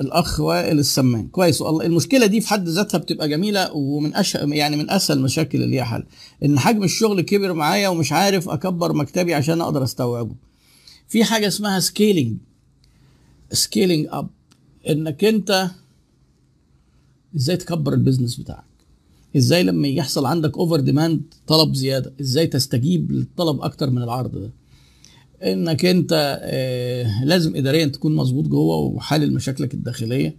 الأخ وائل السمان. كويس. والله المشكلة دي في حد ذاتها بتبقى جميلة ومن أش... يعني من أسهل المشاكل اللي حل. إن حجم الشغل كبر معايا ومش عارف أكبر مكتبي عشان أقدر أستوعبه. في حاجة اسمها scaling scaling up إنك أنت إزاي تكبر ال business بتاعك؟ إزاي لما يحصل عندك over demand طلب زيادة؟ إزاي تستجيب للطلب أكتر من العرض ده؟ إنك أنت آه لازم إداريا تكون مظبوط جوه وحلل مشاكلك الداخلية.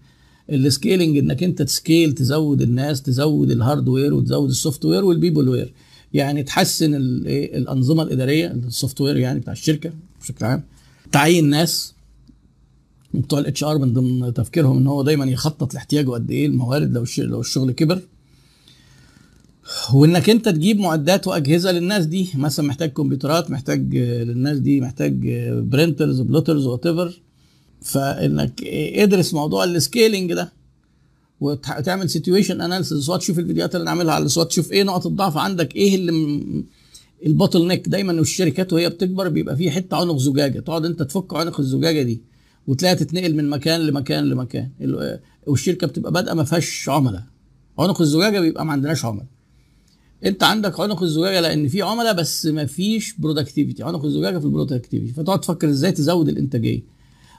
ال scaling إنك أنت ت scale تزود الناس تزود ال hardware وتزود ال software وال peopleware يعني تحسن الأنظمة الإدارية ال software يعني بتاع الشركة بشكل عام. تعيين ناس بتوع ال HR من ضمن تفكيرهم إن هو دايما يخطط لاحتياجه قد إيه. الموارد لو لو الشغل كبر وإنك أنت تجيب معدات وأجهزة للناس دي مثلا محتاج كمبيوترات محتاج للناس دي محتاج printers plotters whatever فإنك ادرس موضوع ال scaling ده وتعمل situation analysis سواء تشوف الفيديوهات اللي نعملها على سواء تشوف إيه نقط الضعف عندك إيه اللي م... ال bottleneck دايما الشركات وهي بتكبر بيبقى في حتة عنق زجاجة. تقعد أنت تفك عنق الزجاجة دي وتلاقيها تتنقل من مكان لمكان لمكان. والشركة بتبقى بادئة ما فيهاش عملاء. عنق الزجاجة بيبقى ما عندناش عملاء. انت عندك عنق الزجاجة لأن في عملاء بس ما فيش productivity عنق الزجاجة في ال productivity فتقعد تفكر إزاي تزود الإنتاجية.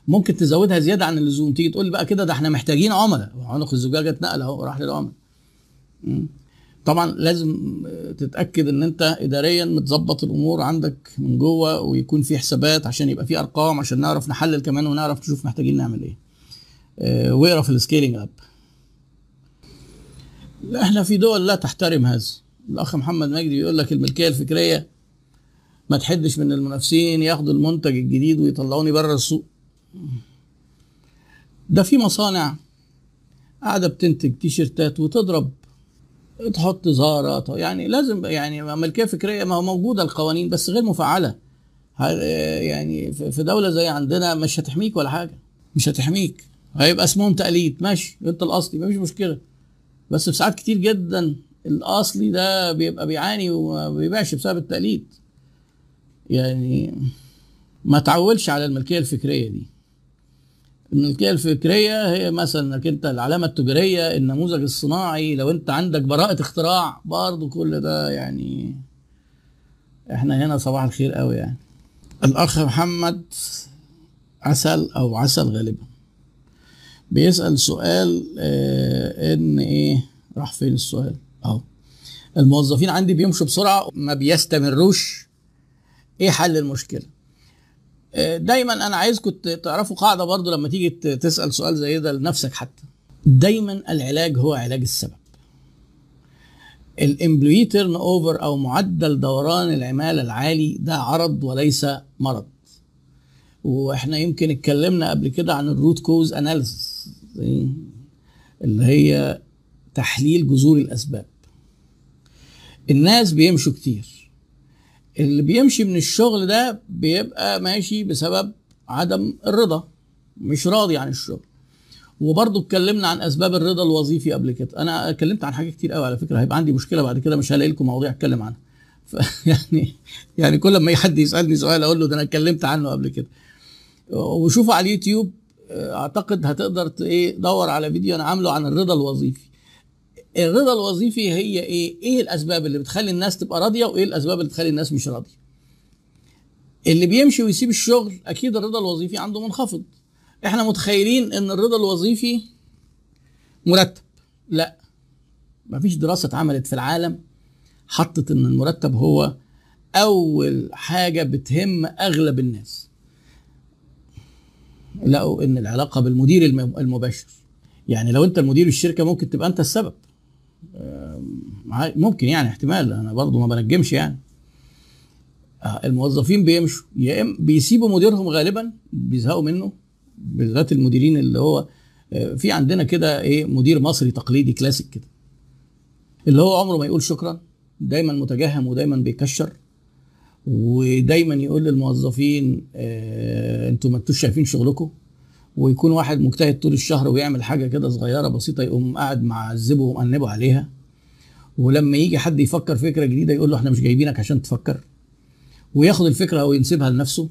ممكن تزودها زيادة عن اللزوم. تيجي تقول بقى كده ده إحنا محتاجين عملاء. عنق الزجاجة اتنقل أهو راح للعملاء. طبعا لازم تتأكد إن أنت اداريا متظبط الأمور عندك من جوه ويكون في حسابات عشان يبقى في أرقام عشان نعرف نحلل كمان ونعرف نشوف محتاجين نعمل إيه. آه واقرأ في ال Scaling Up إحنا في دول لا تحترم هذا. الأخ محمد مجدي بيقول لك الملكية الفكرية ما تحدش من المنافسين ياخدوا المنتج الجديد ويطلعوني بره السوق. ده في مصانع قاعدة بتنتج تيشيرتات وتضرب تحط زهرة يعني لازم يعني ملكية فكرية ما موجودة القوانين بس غير مفعلة. يعني في دولة زي عندنا مش هتحميك ولا حاجة. مش هتحميك. هيبقى اسمهم تقليد. ماشي. انت الاصلي مفيش مشكلة. بس في ساعات كتير جدا الأصلي ده بيبقى بيعاني وما بيبيعش بسبب التقليد. يعني ما تعولش على الملكية الفكرية دي. الملكية الفكرية هي مثلا إنك أنت العلامة التجارية النموذج الصناعي لو أنت عندك براءة اختراع برضه كل ده يعني إحنا هنا صباح الخير قوي يعني. الأخ محمد عسل أو عسل غالبا. بيسأل سؤال آه إن إيه راح فين السؤال؟ اهو الموظفين عندي بيمشوا بسرعة ما بيستمروش. إيه حل المشكلة؟ دايما أنا عايزكم تعرفوا قاعدة برضو لما تيجي تسأل سؤال زي ده لنفسك حتى. دايما العلاج هو علاج السبب. ال employee turnover أو معدل دوران العماله العالي ده عرض وليس مرض. وإحنا يمكن اتكلمنا قبل كده عن ال root cause analysis اللي هي تحليل جذور الأسباب. الناس بيمشوا كتير. اللي بيمشي من الشغل ده بيبقى ماشي بسبب عدم الرضا مش راضي عن الشغل. وبرضه اتكلمنا عن أسباب الرضا الوظيفي قبل كده. أنا اتكلمت عن حاجات كتير قوي على فكرة هيبقى عندي مشكلة بعد كده مش هلاقي لكم مواضيع أتكلم عنها. يعني يعني كل ما حد يسألني سؤال أقول له ده أنا اتكلمت عنه قبل كده. وشوفوا على اليوتيوب أعتقد هتقدر إيه دور على فيديو أنا عامله عن الرضا الوظيفي. الرضا الوظيفي هي إيه؟ إيه الأسباب اللي بتخلي الناس تبقى راضية وإيه الأسباب اللي تخلي الناس مش راضية؟ اللي بيمشي ويسيب الشغل أكيد الرضا الوظيفي عنده منخفض. إحنا متخيلين إن الرضا الوظيفي مرتب. لا. مفيش دراسة اتعملت في العالم حطت إن المرتب هو أول حاجة بتهم أغلب الناس. لقوا إن العلاقة بالمدير المباشر. يعني لو أنت المدير الشركة ممكن تبقى أنت السبب. ممكن يعني احتمال أنا برضو ما بنجمش يعني. الموظفين بيمشوا. يا إما بيسيبوا مديرهم غالبا بيزهقوا منه بالذات المديرين اللي هو في عندنا كده إيه مدير مصري تقليدي كلاسيك كده اللي هو عمره ما يقول شكرا دايما متجهم ودايما بيكشر ودايما يقول للموظفين آه أنتوا ما أنتوش شايفين شغلكم. ويكون واحد مجتهد طول الشهر ويعمل حاجة كده صغيرة بسيطة يقوم قاعد معذبه ومأنبه عليها. ولما يجي حد يفكر فكرة جديدة يقول له إحنا مش جايبينك عشان تفكر. وياخد الفكرة وينسبها لنفسه.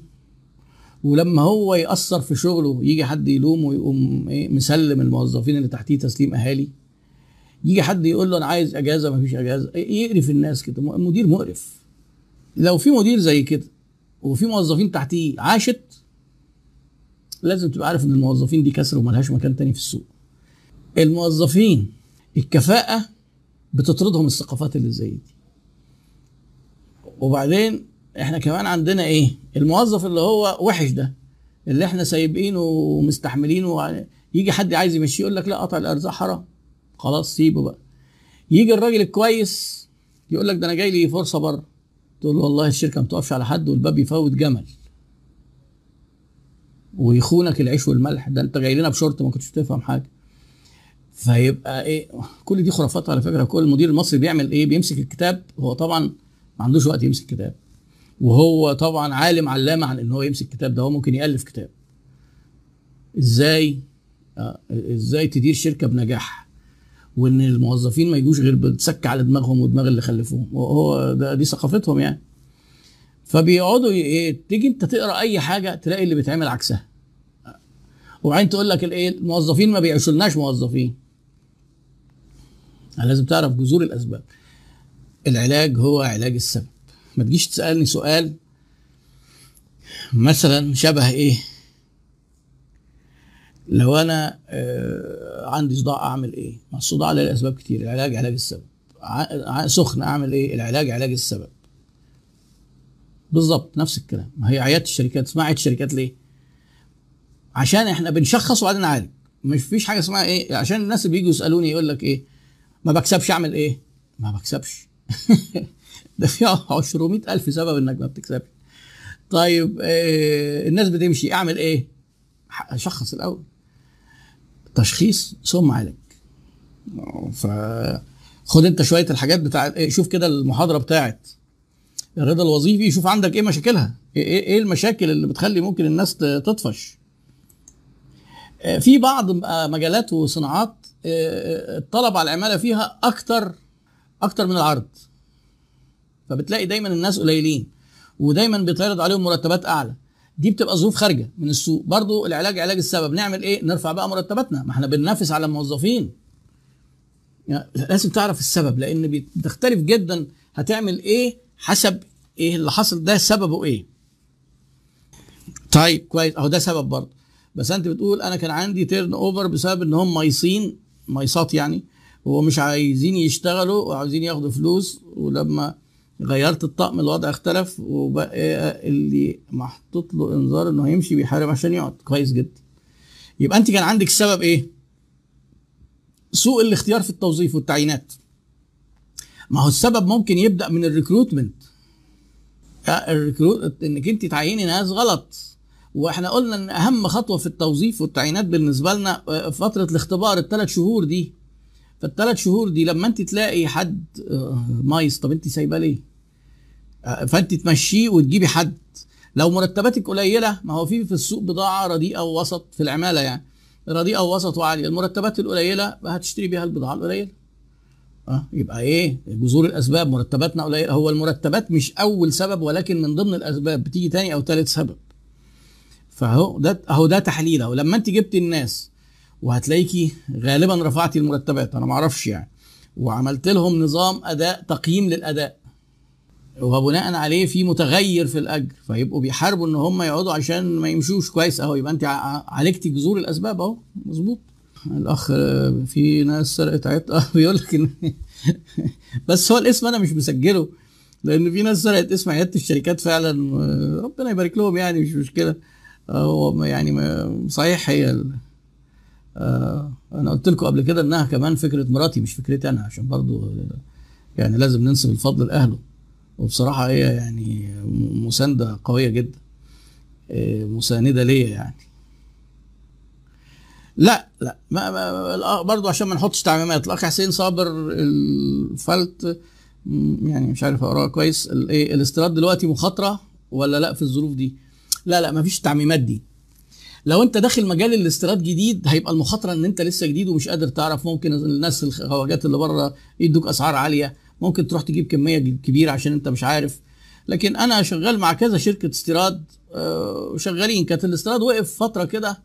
ولما هو يأثر في شغله يجي حد يلومه ويقوم إيه مسلم الموظفين اللي تحتيه تسليم أهالي. يجي حد يقول له أنا عايز إجازة ما فيش إجازة. يقرف الناس كده. مدير مقرف. لو في مدير زي كده وفي موظفين تحتيه عاشت لازم تبقى عارف إن الموظفين دي كسر وملهاش مكان تاني في السوق. الموظفين الكفاءة بتطردهم الثقافات اللي زي دي. وبعدين إحنا كمان عندنا إيه؟ الموظف اللي هو وحش ده اللي إحنا سايبينه ومستحملينه يجي حد عايز يمشيه يقول لك لا قطع الأرزاق حرام. خلاص سيبه بقى. يجي الراجل الكويس يقول لك ده أنا جاي لي فرصة بره. تقول له والله الشركة ما بتقفش على حد والباب يفوت جمل. ويخونك العيش والملح. ده أنت جاي لنا بشورت ما كنتش تفهم حاجة. فيبقى إيه كل دي خرافات على فكرة. كل المدير المصري بيعمل إيه بيمسك الكتاب هو طبعا ما عندوش وقت يمسك كتاب. وهو طبعا عالم علامة عن إن هو يمسك كتاب ده هو ممكن يألف كتاب. إزاي؟ آه إزاي تدير شركة بنجاح؟ وإن الموظفين ما يجوش غير بتسك على دماغهم ودماغ اللي خلفوهم. وهو ده دي ثقافتهم يعني. فبيقعدوا إيه تيجي انت تقرأ أي حاجة تلاقي اللي بيتعمل عكسها. وبعدين تقول لك الإيه الموظفين ما بيعيشولناش موظفين. لازم تعرف جذور الأسباب. العلاج هو علاج السبب. ما تجيش تسألني سؤال مثلا شبه إيه؟ لو أنا آه عندي صداع أعمل إيه؟ ما الصداع له أسباب كتير. العلاج علاج السبب. سخن أعمل إيه؟ العلاج علاج السبب. بالظبط نفس الكلام. ما هي عيادة الشركات. اسمها عيادة الشركات ليه؟ عشان إحنا بنشخص وبعدين نعالج. مش فيش حاجة اسمها إيه؟ عشان الناس اللي بيجوا يسألوني يقول لك إيه؟ ما بكسبش اعمل إيه؟ ما بكسبش. ده في 200 ألف سبب انك ما بتكسبش. طيب إيه الناس بتمشي. اعمل إيه؟ شخص الأول. تشخيص ثم عالج ف خد انت شوية الحاجات بتاع إيه شوف كده المحاضرة بتاعت الرضا الوظيفي شوف عندك إيه مشاكلها. إيه إيه المشاكل اللي بتخلي ممكن الناس تطفش؟ في بعض مجالات وصناعات الطلب على العمالة فيها أكتر أكتر من العرض. فبتلاقي دايما الناس قليلين ودايما بيتعرض عليهم مرتبات أعلى. دي بتبقى ظروف خارجة من السوق. برضو العلاج علاج السبب. نعمل إيه؟ نرفع بقى مرتباتنا. ما إحنا بننافس على الموظفين. يعني لازم تعرف السبب لأن بتختلف جدا هتعمل إيه حسب إيه اللي حصل. ده سببه إيه. طيب كويس. أهو ده سبب برضه بس أنت بتقول أنا كان عندي turnover بسبب إن هم ميصين ميصات يعني ومش عايزين يشتغلوا وعايزين ياخدوا فلوس. ولما غيرت الطقم الوضع اختلف وبقى اللي محطوط له انذار إنه هيمشي بيحارب عشان يقعد. كويس جدا. يبقى أنت كان عندك السبب إيه؟ سوء الاختيار في التوظيف والتعيينات. ما هو السبب ممكن يبدأ من ال recruitment ال recruit إنك أنت تعيني ناس غلط. وإحنا قلنا إن أهم خطوة في التوظيف والتعيينات بالنسبة لنا فترة الاختبار الثلاث شهور دي. فالثلاث شهور دي لما أنت تلاقي حد مايص طب أنت سايباه ليه؟ فأنت تمشيه وتجيبي حد. لو مرتباتك قليلة ما هو في في السوق بضاعة رديئة ووسط في العمالة يعني. رديئة ووسط وعالية. المرتبات القليلة هتشتري بيها البضاعة القليلة. آه يبقى إيه؟ جذور الأسباب. مرتباتنا قليلة. هو المرتبات مش أول سبب ولكن من ضمن الأسباب. بتيجي تاني أو ثالث سبب. فهو ده اهو ده تحليل اهو. لما انت جبت الناس وهتلاقيكي غالبا رفعتي المرتبات أنا ما أعرفش يعني. وعملت لهم نظام أداء تقييم للأداء. وبناء عليه في متغير في الأجر. فيبقوا بيحاربوا إن هم يقعدوا عشان ما يمشوش. كويس أهو يبقى انت عالجتي جذور الأسباب أهو. مظبوط. الأخ في ناس سرقت عيط آه بيقول لك إن بس هو الاسم أنا مش مسجله لأن في ناس سرقت اسم عيادة الشركات فعلا ربنا يبارك لهم يعني مش مشكلة. يعني صحيح هي آه أنا قلت لكم قبل كده إنها كمان فكرة مراتي مش فكرتي أنا عشان برضو يعني لازم ننسب الفضل لأهله. وبصراحة هي يعني مساندة قوية جدا مساندة ليا يعني. لا لا ما ما برضه عشان ما نحطش تعميمات. الاخ حسين صابر الفلت يعني مش عارف أقراها كويس. الايه الاستيراد دلوقتي مخاطرة ولا لأ في الظروف دي؟ لا لا ما فيش تعميمات دي. لو انت داخل مجال الاستيراد جديد هيبقى المخاطرة ان انت لسه جديد ومش قادر تعرف. ممكن الناس الخواجات اللي بره يدوك أسعار عالية. ممكن تروح تجيب كمية كبيرة عشان انت مش عارف. لكن أنا شغال مع كذا شركة استيراد آه، شغالين كانت الاستيراد وقف فترة كده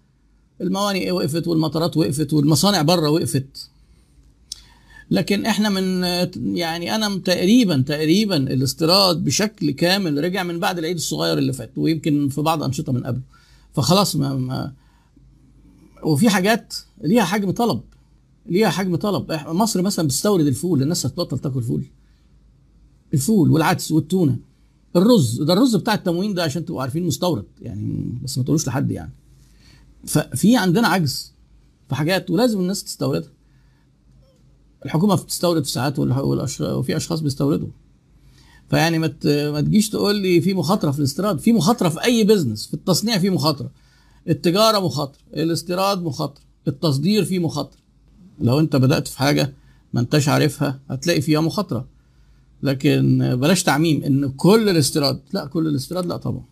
الموانئ وقفت والمطارات وقفت والمصانع بره وقفت. لكن إحنا من يعني أنا تقريبا تقريبا الاستيراد بشكل كامل رجع من بعد العيد الصغير اللي فات ويمكن في بعض أنشطة من قبله. فخلاص ما, ما وفي حاجات ليها حجم طلب ليها حجم طلب. مصر مثلا بتستورد الفول الناس هتبطل تاكل فول. الفول والعدس والتونة الرز ده الرز بتاع التموين ده عشان تبقوا عارفين مستورد يعني بس ما تقولوش لحد يعني. ففي عندنا عجز في حاجات ولازم الناس تستوردها. الحكومة بتستورد ساعات وفي أشخاص بيستوردوا. فيعني ما ما تجيش تقول لي في مخاطرة في الاستيراد. في مخاطرة في أي business في التصنيع في مخاطرة. التجارة مخاطرة. الاستيراد مخاطرة. التصدير فيه مخاطرة. لو أنت بدأت في حاجة ما أنتش عارفها هتلاقي فيها مخاطرة. لكن بلاش تعميم إن كل الاستيراد. لا كل الاستيراد لا طبعا.